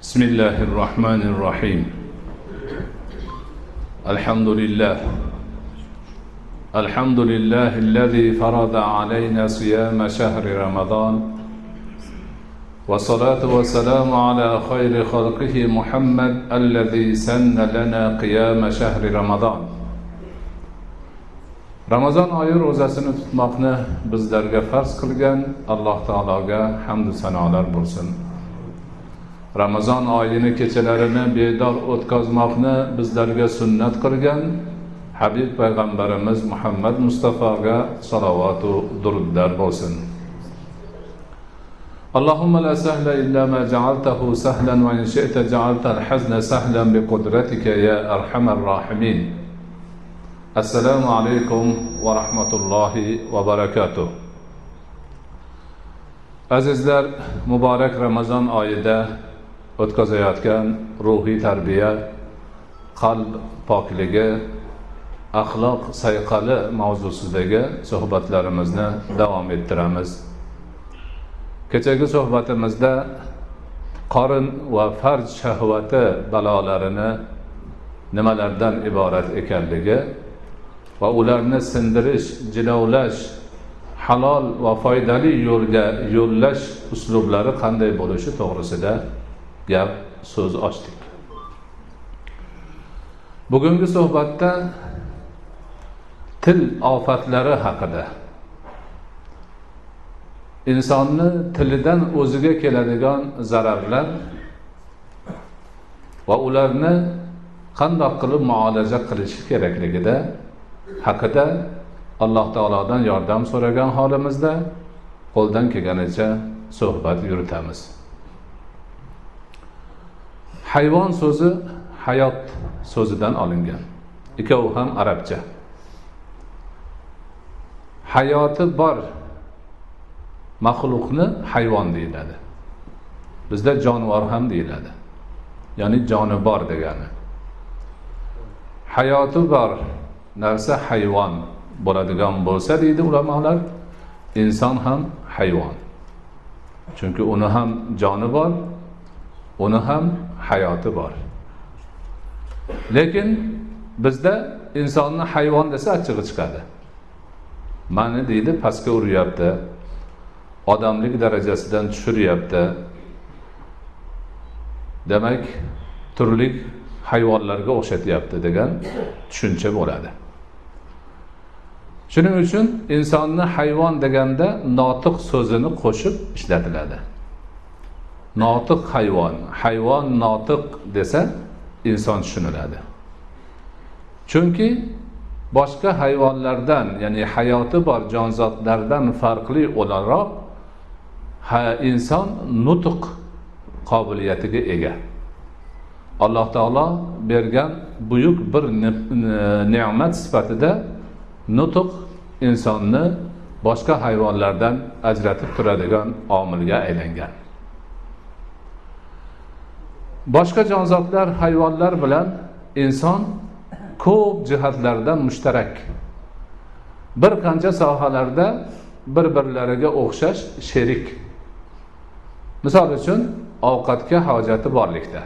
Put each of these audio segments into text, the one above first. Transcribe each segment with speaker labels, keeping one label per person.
Speaker 1: بسم الله الرحمن الرحيم. الحمد لله. الحمد لله الذي فرض علينا صيام شهر رمضان. والصلاة والسلام على خير خلقه محمد الذي سن لنا قيام شهر رمضان. ramazon oyi ro'zasini tutmoqni bizlarga farz qilgan. Alloh taologa hamdu sanolar bo'lsin. ramazon oyini kechalarini bedor o'tkazmoqni bizlarga sunnat qilgan habib payg'ambarimiz muhammad mustafoga salovatu durudlar bo'lsin اللهم لا سهل إلا ما جعلته سهلا وإن شئت جعلت الحزن سهلا بقدرتك يا أرحم الراحمين السلام عليكم ورحمة الله وبركاته azizlar muborak ramazon oyida o'tkazayotgan ruhiy tarbiya qalb pokligi axloq sayqali mavzusidagi suhbatlarimizni davom ettiramiz. Kechagi suhbatimizda qorin va farj shahvati balolarini nimalardan iborat ekanligi va ularni sindirish jilovlash halol va foydali yo'lga yo'llash uslublari qanday bo'lishi to'g'risida gap so'z ochdik. Bugungi suhbatda til ofatlari haqida. Insonni tilidan o'ziga keladigan zararlar va ularni qandoq qilib muolaja qilishi kerakligida haqida alloh taolodan yordam so'ragan holimizda qo'ldan kelganicha suhbat yuritamiz. Hayvon so'zi hayot so'zidan olingan. Ikkovi ham arabcha. Hayoti bor maxluqni hayvon deyiladi. Bizda jonivor ham deyiladi. Ya'ni joni bor degani. Hayoti bor narsa hayvon bo'ladigan bo'lsa deydi ulamolar inson ham hayvon. Chunki uni ham joni bor uni ham hayoti bor. Lekin bizda insonni hayvon desa achchig'i chiqadi. Mani deydi pastga uryapti odamlik darajasidan tushiryapti. Demak turli hayvonlarga o'xshatyapti degan tushuncha bo'ladi. Shuning uchun insonni hayvon deganda notiq so'zini qo'shib ishlatiladi. Notiq hayvon hayvon notiq desa inson tushuniladi. Chunki boshqa hayvonlardan ya'ni hayoti bor jonzotlardan farqli o'laroq ha inson nutq qobiliyatiga ega. Alloh taolo bergan buyuk bir ne'mat sifatida nutq insonni boshqa hayvonlardan ajratib turadigan omilga aylangan. Boshqa jonzotlar hayvonlar bilan inson ko'p jihatlardan mushtarak. Bir qancha sohalarda bir birlariga o'xshash sherik. Misol uchun ovqatga hojati borlikda.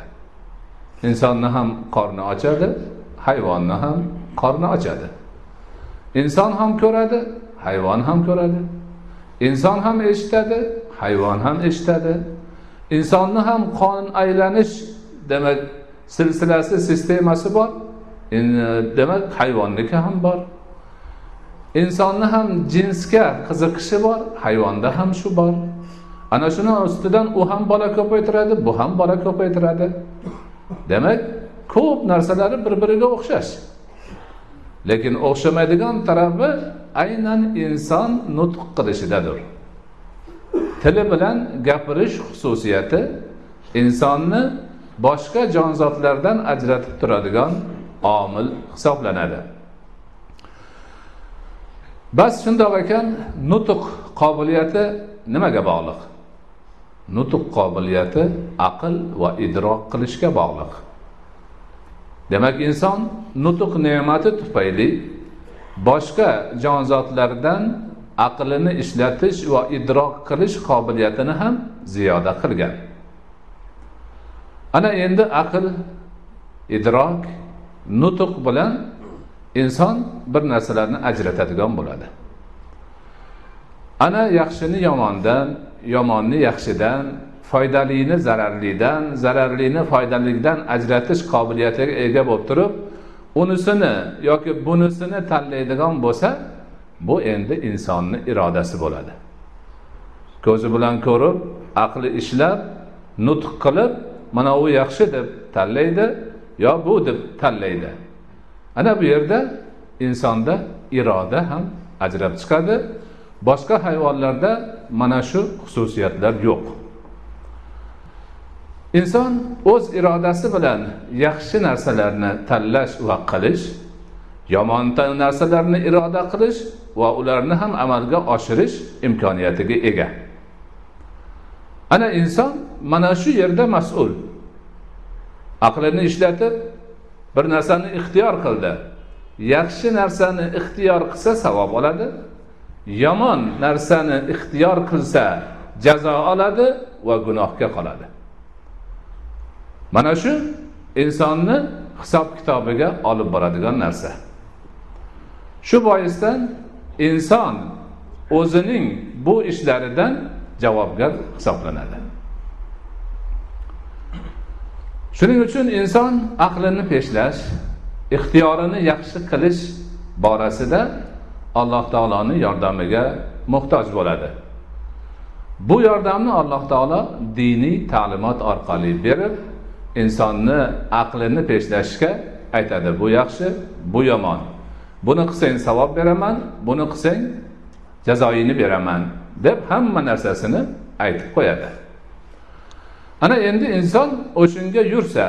Speaker 1: Insonni ham qorni ochadi hayvonni ham qorni ochadi. Inson ham ko'radi hayvon ham ko'radi. Inson ham eshitadi hayvon ham eshitadi. Insonni ham qon aylanish demak silsilasi sistemasi bor. Demak hayvonniki ham bor. Insonni ham jinsga qiziqishi bor hayvonda ham shu bor. Ana shuni ustidan u ham bola ko'paytiradi bu ham bola ko'paytiradi. Demak ko'p narsalari bir biriga o'xshash. Lekin o'xshamaydigan tarafi aynan inson nutq qilishidadir. Tili bilan gapirish xususiyati insonni boshqa jonzotlardan ajratib turadigan omil hisoblanadi. Bas shundoq ekan nutq qobiliyati nimaga bog'liq? Nutq qobiliyati aql va idrok qilishga bog'liq. Demak inson nutq ne'mati tufayli boshqa jonzotlardan aqlini ishlatish va idrok qilish qobiliyatini ham ziyoda qilgan. Ana endi aql idrok nutq bilan inson bir narsalarni ajratadigan bo'ladi. Ana yaxshini yomondan yomonni yaxshidan foydalini zararlidan zararlini foydalidan ajratish qobiliyatiga ega bo'lib turib unisini yoki bunisini tanlaydigan bo'lsa bu endi insonni irodasi bo'ladi. Ko'zi bilan ko'rib aqli ishlab nutq qilib mana u yaxshi deb tanlaydi yo bu deb tanlaydi. Ana bu yerda insonda iroda ham ajrab chiqadi. Boshqa hayvonlarda mana shu xususiyatlar yo'q. Inson o'z irodasi bilan yaxshi narsalarni tanlash va qilish yomon narsalarni iroda qilish va ularni ham amalga oshirish imkoniyatiga ega. Ana inson mana shu yerda mas'ul. Aqlini ishlatib bir narsani ixtiyor qildi. Yaxshi narsani ixtiyor qilsa savob oladi yomon narsani ixtiyor qilsa jazo oladi va gunohga qoladi. Mana shu insonni hisob kitobiga olib boradigan narsa. Shu boisdan inson o'zining bu ishlaridan javobgar hisoblanadi. Shuning uchun inson aqlini peshlash ixtiyorini yaxshi qilish borasida alloh taoloni yordamiga muhtoj bo'ladi. Bu yordamni alloh taolo diniy ta'limot orqali berib insonni aqlini peshlashga aytadi. Bu yaxshi bu yomon. Buni qilsang savob beraman buni qilsang jazoingni beraman deb hamma narsasini aytib qo'yadi. Ana endi inson o'shanga yursa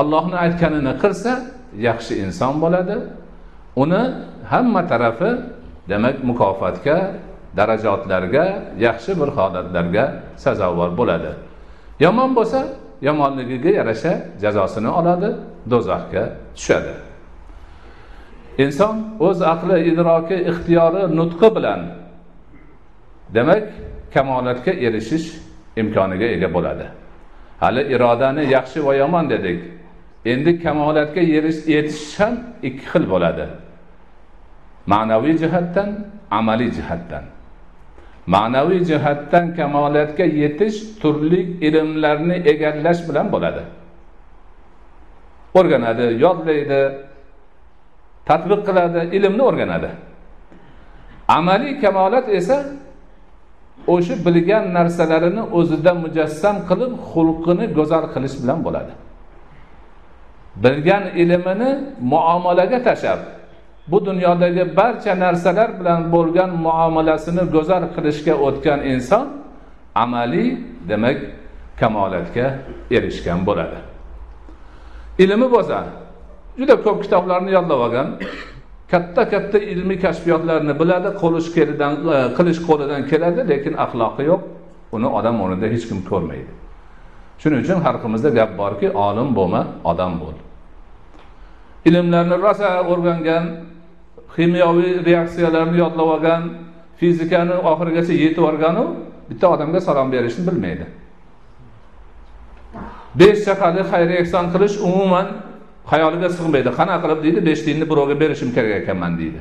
Speaker 1: allohni aytganini qilsa yaxshi inson bo'ladi. Uni hamma tarafi demak mukofotga darajotlarga yaxshi bir holatlarga sazovor bo'ladi. Yomon bo'lsa yomonligiga yarasha jazosini oladi do'zaxga tushadi. Inson o'z aqli idroki ixtiyori nutqi bilan demak kamolatga erishish imkoniga ega bo'ladi. Hali irodani yaxshi va yomon dedik. Endi kamolatga yetishish ham ikki xil bo'ladi. Ma'naviy jihatdan amaliy jihatdan. Ma'naviy jihatdan kamolatga yetish turli ilmlarni egallash bilan bo'ladi. O'rganadi yodlaydi tadbiq qiladi ilmni o'rganadi. Amaliy kamolat esa o'sha bilgan narsalarini o'zida mujassam qilib xulqini go'zal qilish bilan bo'ladi. Bilgan ilmini muomalaga tashlab bu dunyodagi barcha narsalar bilan bo'lgan muomalasini go'zal qilishga o'tgan inson amaliy demak kamolatga erishgan bo'ladi. Ilmi bo'lsa juda ko'p kitoblarni yodlab olgan katta katta ilmiy kashfiyotlarni biladi qo'lish kelidan e, qilish qo'lidan keladi lekin axloqi yo'q. Uni odam o'rnida hech kim ko'rmaydi. Shuning uchun xalqimizda gap borki olim bo'lma odam bo'l. Ilmlarni rosa o'rgangan ximiyoviy reaksiyalarni yodlab olgan fizikani oxirigacha yetib olganu bitta odamga salom berishni bilmaydi. Besh chaqali xayr ehson qilish umuman xayoliga sig'maydi. Qanaqa qilib deydi? Besh tiyinni birovga berishim kerak ekanman deydi.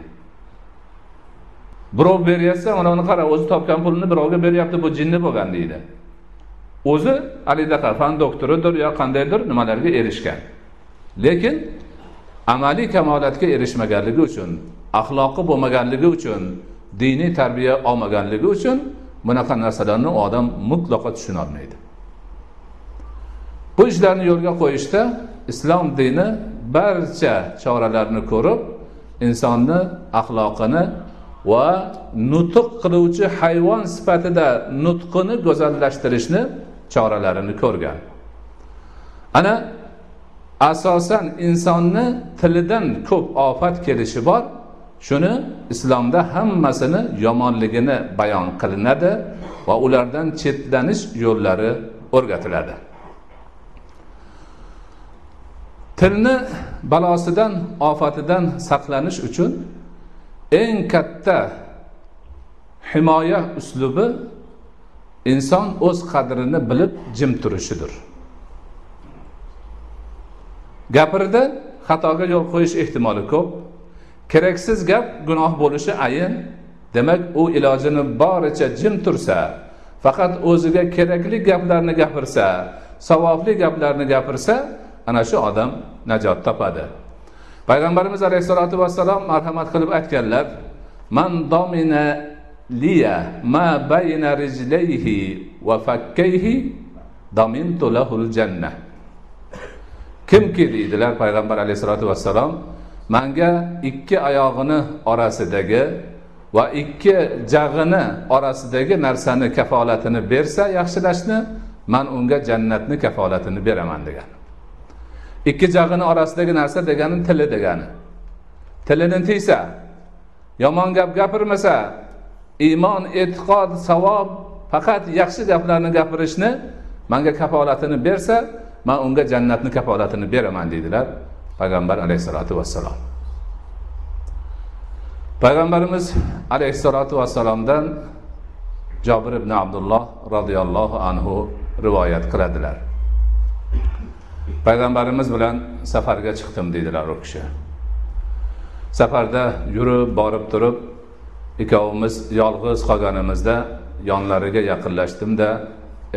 Speaker 1: Birov beryapsa mana buni qara o'zi topgan pulini birovga beryapti bu jinni bo'lgan deydi. O'zi haligidaqa fan doktoridir yo qandaydir nimalarga erishgan. Lekin amaliy kamolatga erishmaganligi uchun axloqi bo'lmaganligi uchun diniy tarbiya olmaganligi uchun bunaqa narsalarni odam mutlaqo tushunolmaydi bu ishlarni yo'lga qo'yishda islom dini barcha choralarni ko'rib insonni axloqini va nutq qiluvchi hayvon sifatida nutqini go'zallashtirishni choralarini ko'rgan. Ana asosan insonni tilidan ko'p ofat kelishi bor. Shuni islomda hammasini yomonligini bayon qilinadi va ulardan chetlanish yo'llari o'rgatiladi. Tilni balosidan ofatidan saqlanish uchun eng katta himoya uslubi inson o'z qadrini bilib jim turishidir. Gapirdi xatoga yo'l qo'yish ehtimoli ko'p. Keraksiz gap gunoh bo'lishi ayin. Demak u ilojini boricha jim tursa faqat o'ziga kerakli gaplarni gapirsa savobli gaplarni gapirsa ana shu odam najot topadi. Payg'ambarimiz alayhissalotu vassalom marhamat qilib aytganlar man domina liya ma bayna rijlayhi va fakkayhi domintu lahul jannah kimki deydilar payg'ambar alayhissalotu vassalom manga ikki oyog'ini orasidagi va ikki jag'ini orasidagi narsani kafolatini bersa yaxshilashni man unga jannatni kafolatini beraman degan. Ikki jag'ini orasidagi narsa degani tili degani. Tilini tiysa yomon gap gapirmasa iymon e'tiqod savob faqat yaxshi gaplarni gapirishni manga kafolatini bersa man unga jannatni kafolatini beraman deydilar payg'ambar alayhissalotu vassalom. Payg'ambarimiz alayhissalotu vassalomdan jobir ibn abdulloh roziyallohu anhu rivoyat qiladilar. Payg'ambarimiz bilan safarga chiqdim deydilar u kishi. Safarda yurib borib turib ikkovimiz yolg'iz qolganimizda yonlariga yaqinlashdimda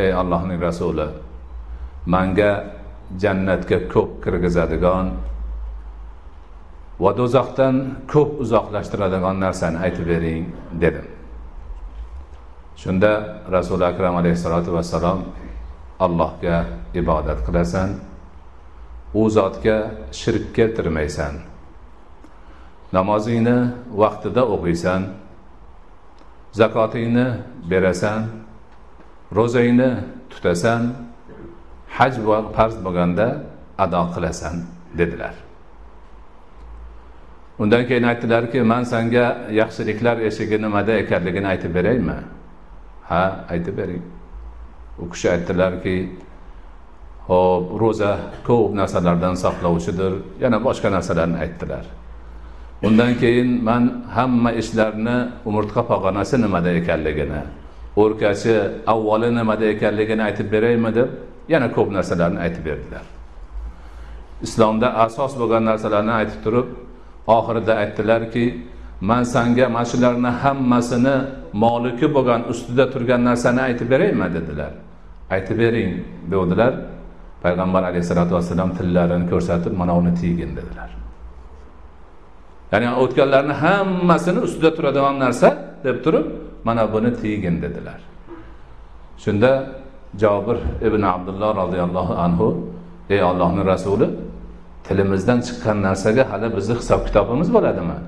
Speaker 1: ey allohning rasuli manga jannatga ko'p kirgizadigan va do'zaxdan ko'p uzoqlashtiradigan narsani aytib bering dedim. Shunda rasuli akram alayhissalotu vassalom allohga ibodat qilasan u zotga shirk keltirmaysan namozingni vaqtida o'qiysan. Zakotingni berasan. Ro'zangni tutasan. Haj farz bo'lganda ado qilasan dedilar. Undan keyin aytdilarki man sanga yaxshiliklar eshigi nimada ekanligini aytib beraymi? Ha aytib bering. U kishi aytdilarki ho'p ro'za ko'p narsalardan saqlovchidir. Yana boshqa narsalarni aytdilar. Undan keyin man hamma ishlarni umurtqa pog'onasi nimada ekanligini o'rkachi avvali nimada ekanligini aytib beraymi deb yana ko'p narsalarni aytib berdilar. Islomda asos bo'lgan narsalarni aytib turib oxirida aytdilarki man sanga mana shularni hammasini moliki bo'lgan ustida turgan narsani aytib beraymi dedilar. Aytib bering devdilar payg'ambar alayhissalotu vassalom tillarini ko'rsatib mana uni tiygin dedilar. Ya'ni o'tganlarni hammasini ustida turadigan narsa deb turib mana buni tiygin dedilar. Shunda jobir ibn abdulloh roziyallohu anhu ey ollohni rasuli tilimizdan chiqqan narsaga hali bizni hisob kitobimiz bo'ladimi?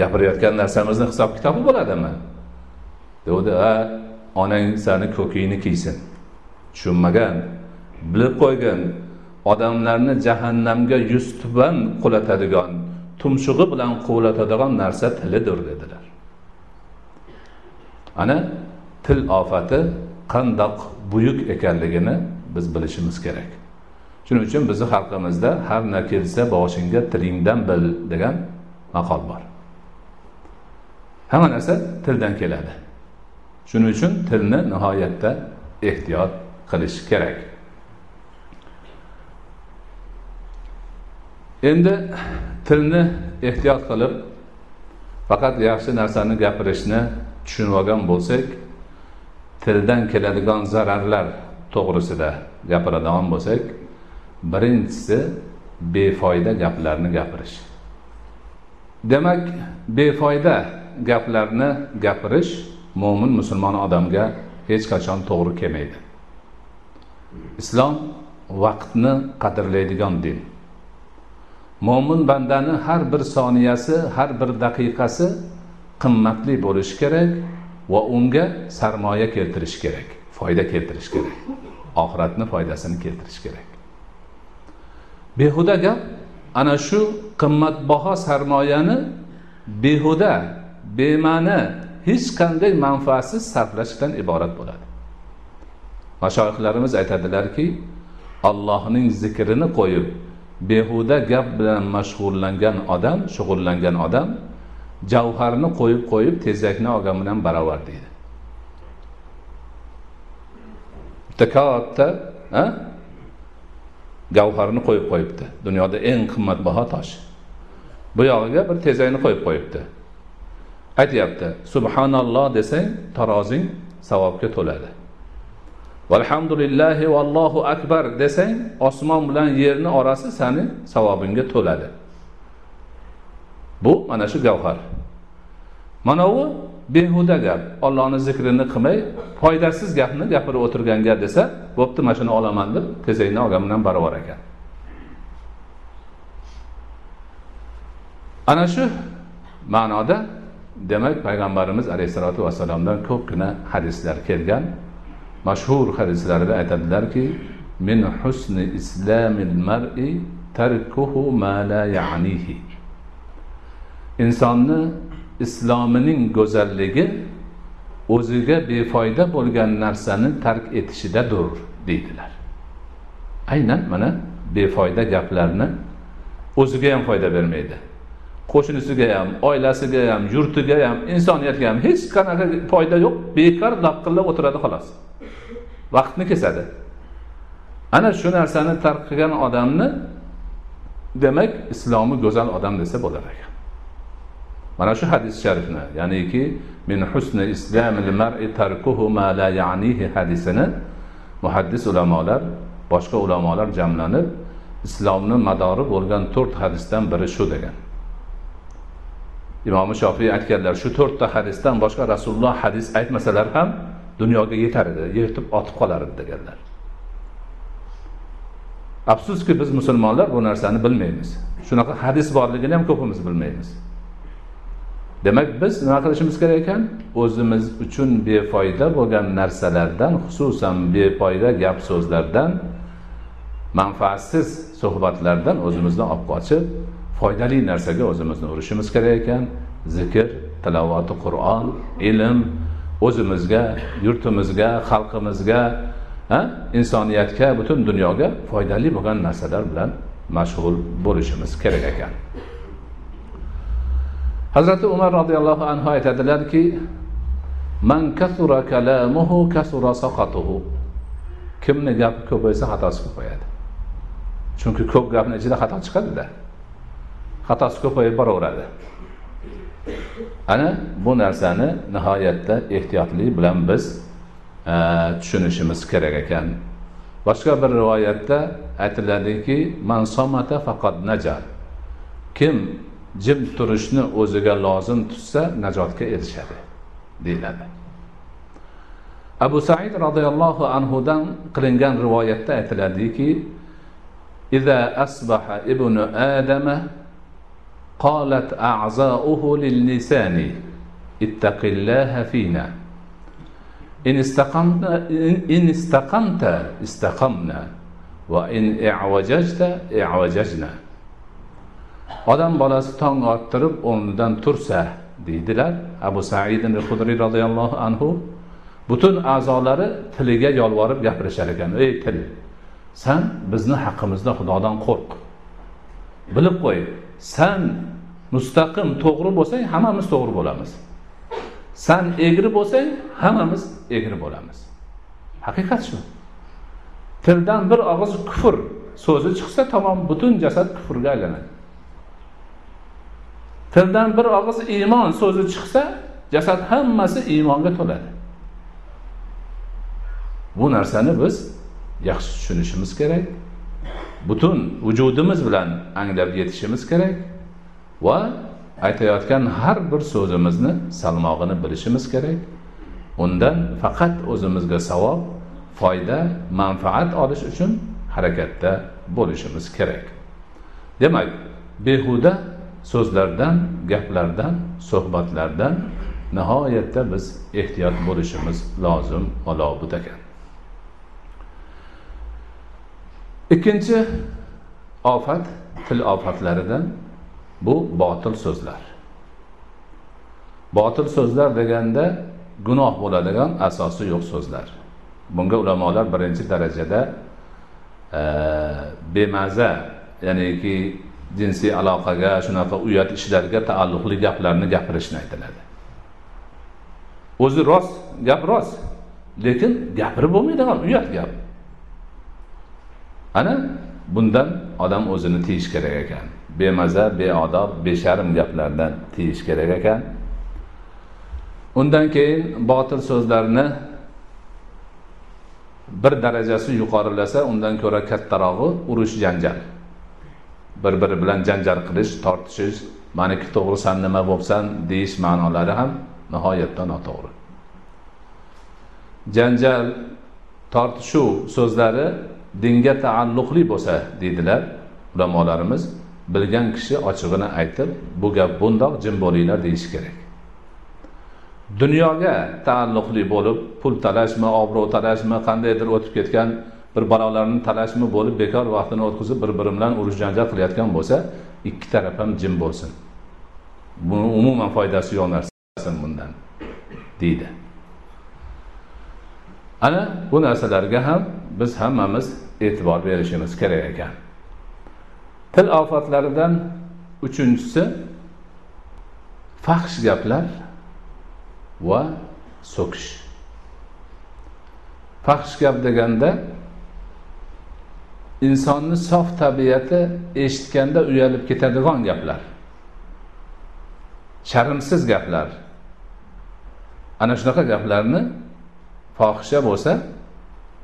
Speaker 1: Gapirayotgan narsamizni hisob kitobi bo'ladimi? Degdi a onang sani ko'kingni kiysin tushunmagan bilib qo'ygin odamlarni jahannamga yuztuban qulatadigan tumshug'i bilan quvlatadigan narsa tilidir dedilar. Ana til ofati qandoq buyuk ekanligini biz bilishimiz kerak. Shuning uchun bizni xalqimizda har na kelsa boshingga tilingdan bil degan maqol bor. Hamma narsa tildan keladi. Shuning uchun tilni nihoyatda ehtiyot qilish kerak. Endi tilni ehtiyot qilib faqat yaxshi narsani gapirishni tushunib olgan bo'lsak tildan keladigan zararlar to'g'risida gapiradigan bo'lsak birinchisi befoyda gaplarni gapirish. Demak befoyda gaplarni gapirish mo'min musulmon odamga hech qachon to'g'ri kelmaydi. Islom vaqtni qadrlaydigan din. Mo'min bandani har bir soniyasi har bir daqiqasi qimmatli bo'lishi kerak va unga sarmoya keltirish kerak foyda keltirish kerak oxiratni foydasini keltirish kerak. Behuda gap ana shu qimmatbaho sarmoyani behuda bema'ni hech qanday manfaatsiz sarflashdan iborat bo'ladi. Mashoyihlarimiz aytadilarki allohning zikrini qo'yib behuda gap bilan mashg'ullangan odam shug'ullangan odam javharni qo'yib qo'yib tezakni olgan bilan barobar deydi. Bitta katta gavharni qo'yib qo'yibdi. Dunyoda eng qimmatbaho tosh. Bu yog'iga bir tezakni qo'yib qo'yibdi. Aytyapti subhanalloh desang tarozing savobga to'ladi. Valhamdulillahi vallohu akbar desang osmon bilan yerni orasi sani savobingga to'ladi. Bu mana shu gavhar. Mana bu behuda gap. Ollohni zikrini qilmay foydasiz gapni gapirib o'tirganga desa bo'pti mana shuni olaman deb tezakni olgan bilan barobar ekan. Ana shu ma'noda demak payg'ambarimiz alayhissalotu vassalomdan ko'pgina hadislar kelgan. Mashhur hadislarida aytadilarki min husni islamil mar'i tarkuhu ma la ya'nihi. Insonni islomining go'zalligi o'ziga befoyda bo'lgan narsani tark etishidadir deydilar. Aynan mana befoyda gaplarni o'ziga ham foyda bermaydi. Qo'shnisiga ham oilasiga ham yurtiga ham insoniyatga ham hech qanaqa foyda yo'q bekor laqillab o'tiradi xolos. Vaqtni kesadi. Ana shu narsani tark qilgan odamni demak islomi go'zal odam desa bo'lar ekan. Mana shu hadis sharifni ya'niki min husni islamil mar'i tarkuhu ma la ya'nihi hadisini muhaddis ulamolar boshqa ulamolar jamlanib islomni madori bo'lgan to'rt hadisdan biri shu degan. Imomi shofiy aytganlar shu to'rtta hadisdan boshqa rasululloh hadis aytmasalar ham dunyoga yetar edi yetib otib qolar edi deganlar. Afsuski biz musulmonlar bu narsani bilmaymiz. Shunaqa hadis borligini ham ko'pimiz bilmaymiz. Demak biz nima qilishimiz kerak ekan? O'zimiz uchun befoyda bo'lgan narsalardan xususan befoyda gap so'zlardan manfaatsiz suhbatlardan o'zimizni olib qochib foydali narsaga o'zimizni urishimiz kerak ekan. Zikr tilovati qur'on ilm o'zimizga yurtimizga xalqimizga insoniyatga butun dunyoga foydali bo'lgan narsalar bilan mashg'ul bo'lishimiz kerak ekan. Hazrati umar roziyallohu anhu aytadilarki man kasura kalamuhu kasura saqatuhu. Kimni gapi bo'lsa, xatosi ko'payadi chunki ko'p gapni ichida xato chiqadida. Xatosi ko'payib boraveradi. ana bu narsani nihoyatda ehtiyotlik bilan biz e, tushunishimiz kerak ekan boshqa bir rivoyatda aytiladiki man somata faqat najar kim jim turishni o'ziga lozim tutsa najotga erishadi deyiladi abu said roziyallohu anhudan qilingan rivoyatda aytiladiki إذا أصبح ابن آدم قالت أعزاؤه للسان اتق الله فينا إن استقمت إن استقمت استقمنا وإن اعوججت اعوججنا odam bolasi tong ottirib o'rnidan tursa deydilar abu said hudriy roziyallohu anhu butun a'zolari tiliga yolvorib gapirishar ekan ey til san bizni haqqimizda xudodan qo'rq bilib qo'y san mustaqim to'g'ri bo'lsang hammamiz to'g'ri bo'lamiz. San egri bo'lsang hammamiz egri bo'lamiz. Haqiqat shu. Tildan bir og'iz kufr so'zi chiqsa tamom butun jasad kufrga aylanadi. Tildan bir og'iz iymon so'zi chiqsa jasad hammasi iymonga to'ladi. Bu narsani biz yaxshi tushunishimiz kerak. Butun vujudimiz bilan anglab yetishimiz kerak. Va aytayotgan har bir so'zimizni salmog'ini bilishimiz kerak. Undan faqat o'zimizga savob foyda manfaat olish uchun harakatda bo'lishimiz kerak. Demak behuda so'zlardan gaplardan suhbatlardan nihoyatda biz ehtiyot bo'lishimiz lozim va lobud ekan ikkinchi ofat til ofatlaridan bu botil so'zlar. Botil so'zlar deganda gunoh bo'ladigan asosi yo'q so'zlar. Bunga ulamolar birinchi darajada e, bemaza ya'niki jinsiy aloqaga shunaqa uyat ishlarga taalluqli gaplarni gapirishni aytiladi. O'zi rost gap rost lekin gapirib bo'lmaydigan uyat gap. Ana bundan odam o'zini tiyish kerak ekan. Bemaza beodob besharm gaplardan tiyish kerak ekan. Undan keyin botil so'zlarni bir darajasi yuqorilasa undan ko'ra kattarog'i urush janjal. Bir biri bilan janjal qilish tortishish maniki to'g'ri san nima bo'libsan? deyish ma'nolari ham nihoyatda noto'g'ri. Janjal tortishuv so'zlari dinga taalluqli bo'lsa deydilar ulamolarimiz. Bilgan kishi ochig'ini aytib bu gap bundoq jim bo'linglar deyishi kerak. Dunyoga taalluqli bo'lib pul talashmi obro' talashmi qandaydir o'tib ketgan bir balolarni talashmi bo'lib bekor vaqtini o'tkazib bir biri bilan urush janjal qilayotgan bo'lsa ikki taraf ham jim bo'lsin. Buni umuman foydasi yo'q narsa bundan deydi. Ana bu narsalarga ham biz hammamiz e'tibor berishimiz kerak ekan. Til ofatlaridan uchinchisi fahsh gaplar va so'kish. Fahsh gap deganda insonni sof tabiati eshitganda uyalib ketadigan gaplar. Sharmsiz gaplar. Ana shunaqa gaplarni fohisha bo'lsa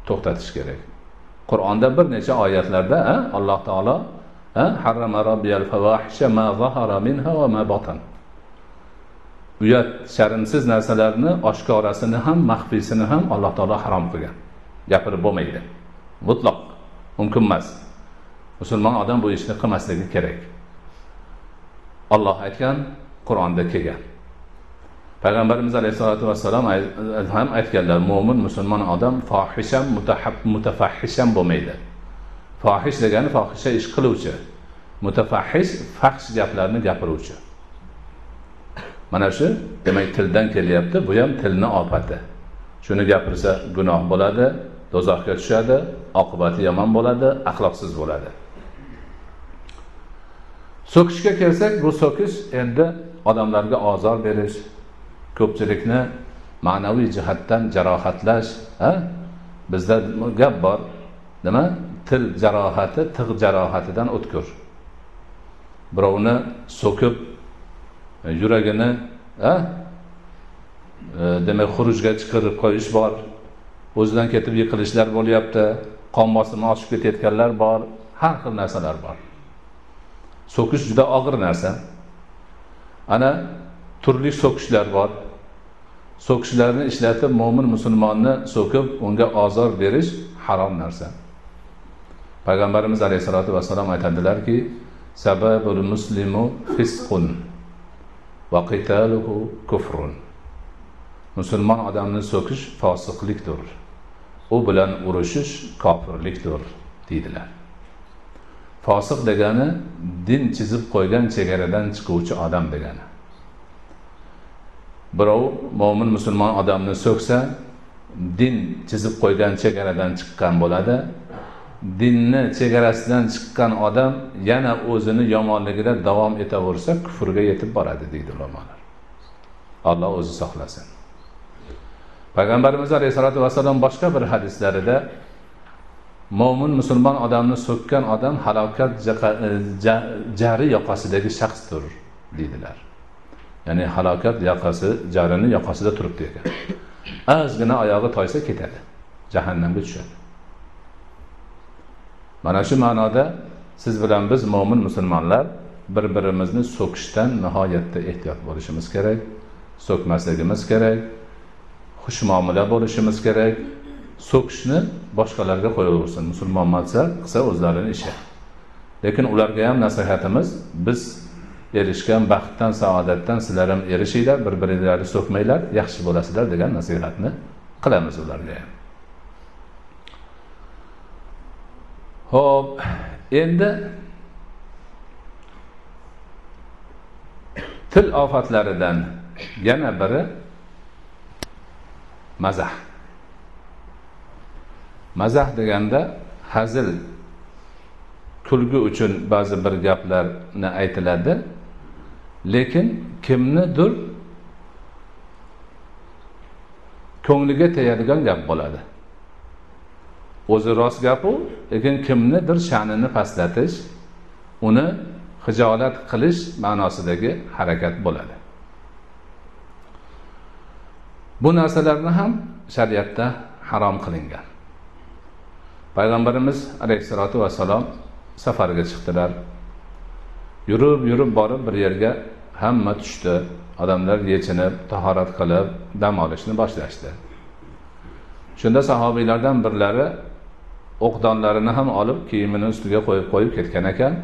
Speaker 1: to'xtatish kerak. Qur'onda bir necha oyatlarda alloh taolo harrama robbiyal favahisha ma zahara minha va ma batan. Uyat sharmsiz narsalarni oshkorasini ham maxfiysini ham alloh taolo harom qilgan. Gapirib bo'lmaydi. Mutloq mumkin emas. Musulmon odam bu ishni qilmasligi kerak. Olloh aytgan qur'onda kelgan. Payg'ambarimiz alayhissalotu vassalom ham aytganlar mo'min musulmon odam fohisham mutafahisham bo'lmaydi. Fohish degani fohisha ish qiluvchi. Mutafahhish fahsh gaplarni gapiruvchi. Mana shu demak tildan kelyapti. Bu ham tilni ofati. Shuni gapirsa gunoh bo'ladi do'zaxga tushadi oqibati yomon bo'ladi axloqsiz bo'ladi. So'kishga kelsak bu so'kish endi odamlarga ozor berish ko'pchilikni ma'naviy jihatdan jarohatlash bizda gap bor. Nima? Til jarohati tig' jarohatidan o'tkir. Birovni so'kib e, yuragini a e, demak xurujga chiqarib qo'yish bor. O'zidan ketib yiqilishlar bo'lyapti qon bosimi oshib ketayotganlar bor har xil narsalar bor. So'kish juda og'ir narsa. Ana turli so'kishlar bor. So'kishlarni ishlatib mo'min musulmonni so'kib unga ozor berish harom narsa. Payg'ambarimiz alayhissalotu vassalom aytadilarki sababul muslimu fisqun va qitaluhu kufrun. Musulmon odamni so'kish fosiqlikdir. U bilan urushish kofirlikdir deydilar. Fosiq degani din chizib qo'ygan chegaradan chiquvchi odam degani. Birov mo'min musulmon odamni so'ksa din chizib qo'ygan chegaradan chiqqan bo'ladi dinni chegarasidan chiqqan odam yana o'zini yomonligida davom etaversa kufrga yetib boradi deydi ulamolar. Alloh o'zi saqlasin. Payg'ambarimiz alayhissalotu vassalom boshqa bir hadislarida mo'min musulmon odamni so'kkan odam halokat e, jari yoqasidagi shaxsdir deydilar. Ya'ni halokat yoqasi jarini yoqasida turibdi ekan. Ozgina oyog'i toysa ketadi jahannamga tushadi. Mana shu ma'noda siz bilan biz mo'min musulmonlar bir birimizni so'kishdan nihoyatda ehtiyot bo'lishimiz kerak so'kmasligimiz kerak xushmuomala bo'lishimiz kerak. So'kishni boshqalarga qo'yaversin musulmon qilsa o'zlarini ishi. Lekin ularga ham nasihatimiz biz erishgan baxtdan saodatdan sizlar ham erishinglar bir biringlarni so'kmanglar yaxshi bo'lasizlar degan nasihatni qilamiz ularga ham. Ho'p endi til ofatlaridan yana biri mazah. Mazah deganda hazil kulgi uchun ba'zi bir gaplarni aytiladi lekin kimnidir ko'ngliga tegadigan gap bo'ladi. O'zi rost gapu lekin kimnidir sha'nini pastlatish uni hijolat qilish ma'nosidagi harakat bo'ladi. Bu narsalarni ham shariatda harom qilingan. Payg'ambarimiz alayhissalotu vassalom safarga chiqdilar. Yurib yurib borib bir yerga hamma tushdi. Odamlar yechinib tahorat qilib dam olishni boshlashdi. Shunda sahobiylardan birlari o'qdonlarini ham olib kiyimini ustiga qo'yib qo'yib ketgan ekan.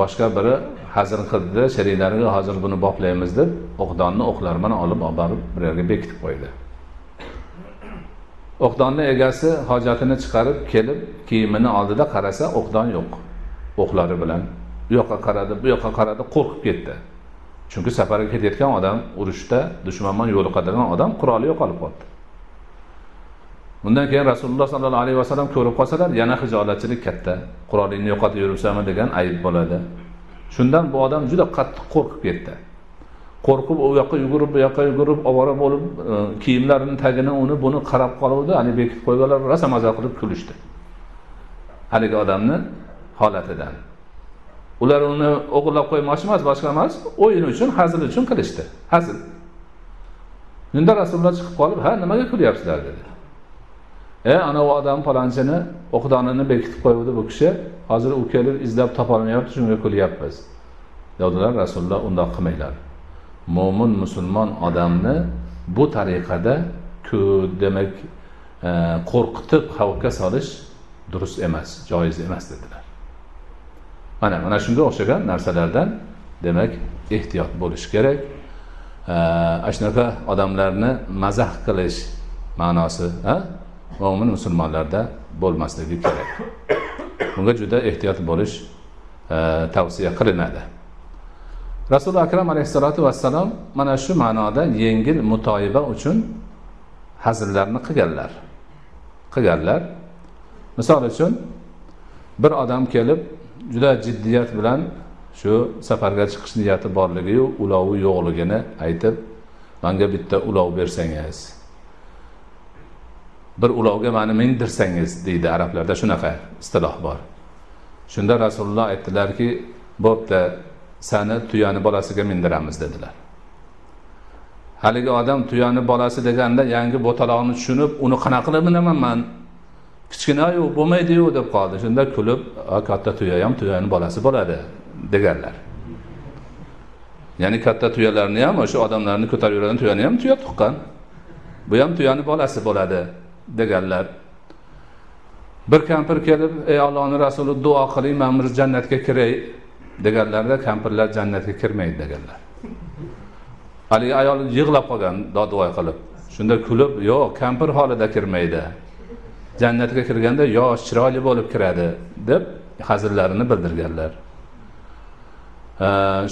Speaker 1: Boshqa biri hazr qildi sheriklariga hozir buni boplaymiz deb o'qdonni o'qlar bilan olib olib borib bir yerga bekitib qo'ydi. O'qdonni egasi hojatini chiqarib kelib kiyimini oldida qarasa o'qdon yo'q. O'qlari bilan u yoqqa qaradi bu yoqqa qaradi qo'rqib ketdi. Chunki safarga ketayotgan odam urushda dushman bilan yo'liqadigan odam quroli yo'qolib qolibdi undan keyin rasululloh sollallohu alayhi vasallam ko'rib qolsalar yana hijolatchilik katta. Qurolingni yo'qotib yuribsanmi degan ayb bo'ladi. Shundan bu odam juda qattiq qo'rqib ketdi. Qo'rqib u yoqqa yugurib bu yoqqa yugurib ovora bo'lib e, kiyimlarini tagini uni buni qarab qoluvdi haligi bekitib qo'yganlar rosa maza qilib kulishdi. Haligi odamni holatidan. Ular uni o'g'irlab qo'ymoqchi emas boshqa emas o'yin uchun hazil uchun qilishdi. Hazil. Shunda rasululloh chiqib qolib ha nimaga kulyapsizlar? dedi. E ana u odam palonchini o'qdonini bekitib qo'yuvdi bu kishi. Hozir u kelib izlab topolmayapti shunga kulyapmiz dedilar rasululloh undoq qilmanglar. Mo'min musulmon odamni bu tariqada demak e, qo'rqitib xavfga solish durust emas joiz emas dedilar. Mana mana shunga o'xshagan narsalardan demak ehtiyot bo'lish kerak. E, ana shunaqa odamlarni mazax qilish ma'nosi mo'min musulmonlarda bo'lmasligi kerak. Bunga juda ehtiyot bo'lish e, tavsiya qilinadi. Rasuli akram alayhissalotu vassalom mana shu ma'noda yengil mutoyiba uchun hazillarni qilganlar. Qilganlar. Misol uchun bir odam kelib juda jiddiyat bilan shu safarga chiqish niyati borligiyu ulovi yo'qligini aytib manga bitta ulov bersangiz bir ulovga mani mindirsangiz deydi arablarda shunaqa istiloh bor. Shunda rasululloh aytdilarki bo'pti sani tuyani bolasiga mindiramiz dedilar. Haligi odam tuyani bolasi deganda yangi bo'taloqni tushunib uni qanaqa qilib minaman man? Kichkinayu bo'lmaydiyu deb qoldi. Shunda kulib katta tuya ham tuyani bolasi bo'ladi deganlar. Ya'ni katta tuyalarni ham o'sha odamlarni ko'tarib yuradigan tuyani ham tuya tuqqan. Bu ham tuyani bolasi bo'ladi. Deganlar. Bir kampir kelib ey ollohni rasuli duo qiling man bir jannatga kiray deganlarida kampirlar jannatga kirmaydi deganlar. Haligi ayol yig'lab qolgan dodvoy qilib shunda kulib yo'q kampir holida kirmaydi. Jannatga kirganda yosh chiroyli bo'lib kiradi deb hazillarini bildirganlar.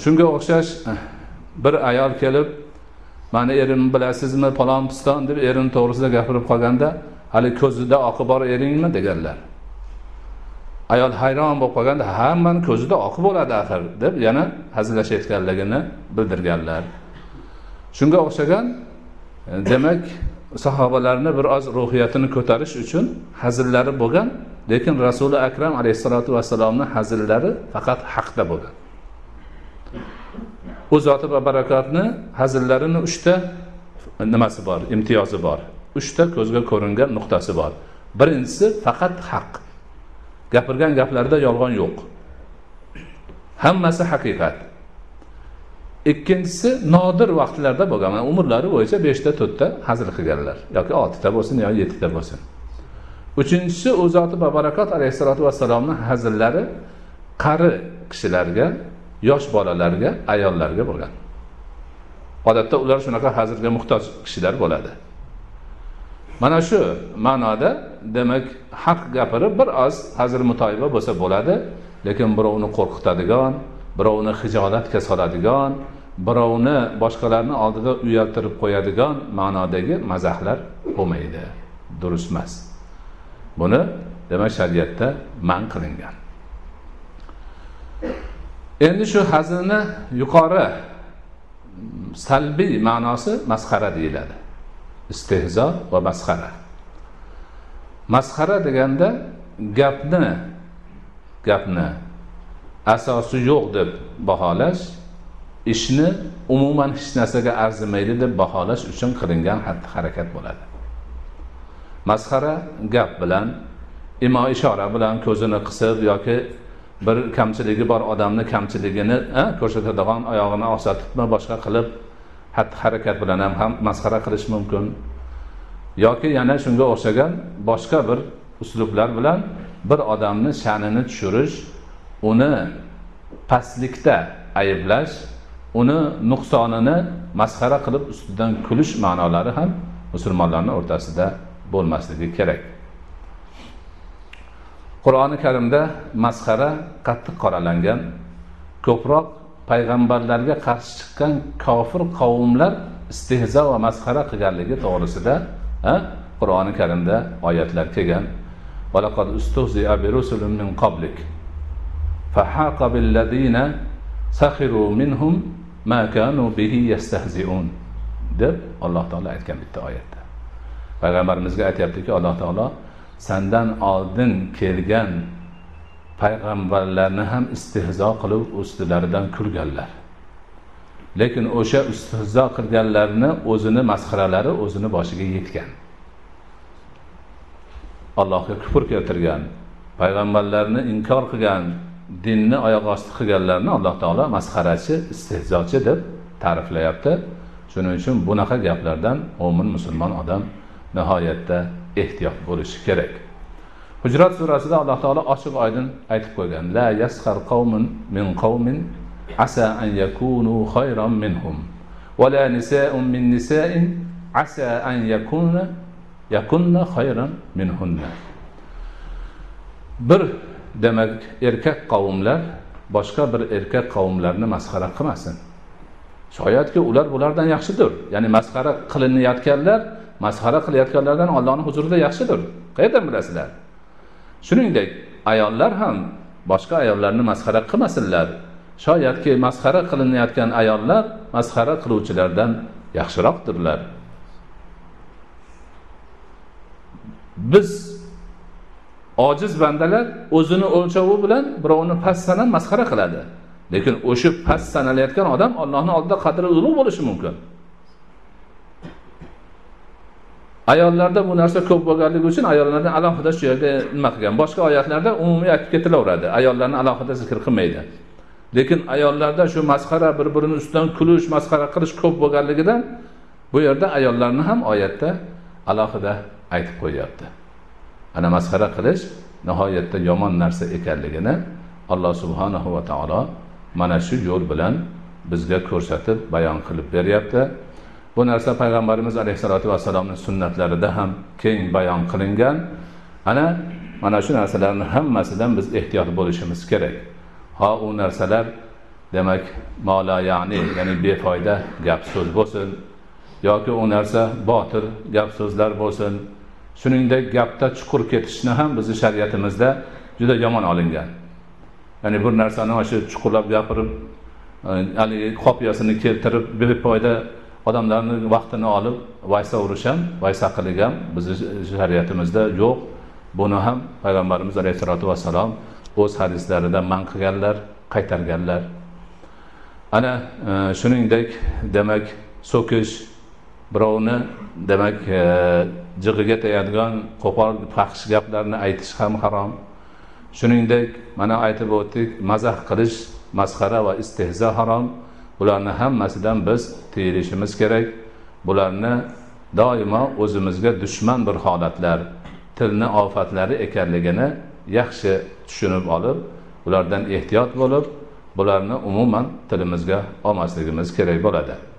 Speaker 1: Shunga o'xshash eh, bir ayol kelib mani erimni bilasizmi palon piston deb erini to'g'risida gapirib qolganda hali ko'zida oqi bor eringmi deganlar. Ayol hayron bo'lib qolganda hammani ko'zida oqi bo'ladi axir deb yana hazillashayotganligini bildirganlar. Shunga o'xshagan e, demak sahobalarni bir oz ruhiyatini ko'tarish uchun hazillari bo'lgan lekin rasuli akram alayhissalotu vassalomni hazillari faqat haqda bo'lgan. U zoti va barakotni hazillarini uchta nimasi bor imtiyozi bor. Uchta ko'zga ko'ringan nuqtasi bor. Birinchisi faqat haq. Gapirgan gaplarida yolg'on yo'q. Hammasi haqiqat. Ikkinchisi nodir vaqtlarda bo'lgan mana umrlari bo'yicha beshta to'rtta hazil qilganlar. Yoki oltita bo'lsin yo yettita bo'lsin. Uchinchisi u zoti babarakot alayhissalotu vassalomni hazillari qari kishilarga yosh bolalarga ayollarga bo'lgan. Odatda ular shunaqa hazilga muhtoj kishilar bo'ladi. Mana shu ma'noda demak haq gapirib bir oz hazil mutoyiba bo'lsa bo'ladi lekin birovni qo'rqitadigan birovni hijolatga soladigan birovni boshqalarni oldida uyaltirib qo'yadigan ma'nodagi mazahlar bo'lmaydi. Durust emas. Buni demak shariatda man qilingan. Endi shu hazilni yuqori salbiy ma'nosi masxara deyiladi. Istehzo va masxara. Masxara deganda gapni gapni asosi yo'q deb baholash ishni umuman hech narsaga arzimaydi deb baholash uchun qilingan xatti harakat bo'ladi. Masxara gap bilan imo ishora bilan ko'zini qisib yoki bir kamchiligi bor odamni kamchiligini ko'rsatadigan oyog'ini osatibmi boshqa qilib xatti harakat bilan ham, ham masxara qilish mumkin. Yoki yana shunga o'xshagan boshqa bir uslublar bilan bir odamni sha'nini tushirish uni pastlikda ayblash uni nuqsonini masxara qilib ustidan kulish ma'nolari ham musulmonlarni o'rtasida bo'lmasligi kerak. Qur'oni karimda masxara qattiq qoralangan ko'proq payg'ambarlarga qarshi chiqqan kofir qavmlar istehzo va masxara qilganligi to'g'risida qur'oni karimda oyatlar kelgan فحاق بالذين سخروا منهم ما كانوا به يستهزئون deb alloh taolo aytgan bitta oyatda payg'ambarimizga aytyaptiki alloh taolo sandan oldin kelgan payg'ambarlarni ham istehzo qilib ustilaridan kulganlar. Lekin o'sha istehzo qilganlarni o'zini masxaralari o'zini boshiga yetgan. Allohga kufr keltirgan payg'ambarlarni inkor qilgan dinni oyoq osti qilganlarni alloh taolo masxarachi istehzochi deb ta'riflayapti. Shuning uchun bunaqa gaplardan mo'min musulmon odam nihoyatda ehtiyot bo'lishi kerak. Hujrat surasida alloh taolo ochiq oydin aytib qo'ygan la yasxar qavmin min qavmin asa an yakunu khayran minhum va la nisa'un min nisa'in asa an yakuna yakunna khayran minhunna. Bir demak erkak qavmlar boshqa bir erkak qavmlarni masxara qilmasin. Shoyatki ular bulardan yaxshidir. Ya'ni masxara qilinayotganlar masxara qilayotganlardan allohni huzurida yaxshidir. Qayerdan bilasizlar? Shuningdek ayollar ham boshqa ayollarni masxara qilmasinlar. Shoyatki masxara qilinayotgan ayollar masxara qiluvchilardan yaxshiroqdirlar. Biz ojiz bandalar o'zini o'lchovi bilan birovni past sanab masxara qiladi. Lekin o'sha past sanalayotgan odam ollohni oldida qadri ulug' bo'lishi mumkin. Ayollarda bu narsa ko'p bo'lganligi uchun ayollarni alohida shu yerga nima qilgan? Boshqa oyatlarda umumiy aytib ketilaveradi. Ayollarni alohida zikr qilmaydi. Lekin ayollarda shu masxara bir birini ustidan kulish masxara qilish ko'p bo'lganligidan bu yerda ayollarni ham oyatda alohida aytib qo'yyapti. Ana masxara qilish nihoyatda yomon narsa ekanligini alloh subhanahu va taolo mana shu yo'l bilan bizga ko'rsatib bayon qilib beryapti. Bu narsa payg'ambarimiz alayhissalotu vassalomni sunnatlarida ham keng bayon qilingan. Ana mana shu narsalarni hammasidan biz ehtiyot bo'lishimiz kerak. Ho u narsalar demak mola ya'ni ya'ni befoyda gap so'z bo'lsin yoki u narsa botil gap so'zlar bo'lsin. Shuningdek gapda chuqur ketishni ham bizni shariatimizda juda yomon olingan. Ya'ni bir narsani mana shu chuqurlab gapirib e, haligi qopiyasini keltirib befoyda odamlarni vaqtini olib vaysa urish ham vaysaqlik ham bizni shariatimizda yo'q. Buni ham payg'ambarimiz alayhissalotu vassalom o'z hadislarida man qilganlar qaytarganlar. Ana e, shuningdek demak so'kish birovni demak e, jig'iga tegadigan qo'pol faxsh gaplarni aytish ham harom. Shuningdek mana aytib o'tdik mazah qilish masxara va istehzo harom. Bularni hammasidan biz tiyilishimiz kerak. Bularni doimo o'zimizga dushman bir holatlar tilni ofatlari ekanligini yaxshi tushunib olib ulardan ehtiyot bo'lib bularni umuman tilimizga olmasligimiz kerak bo'ladi.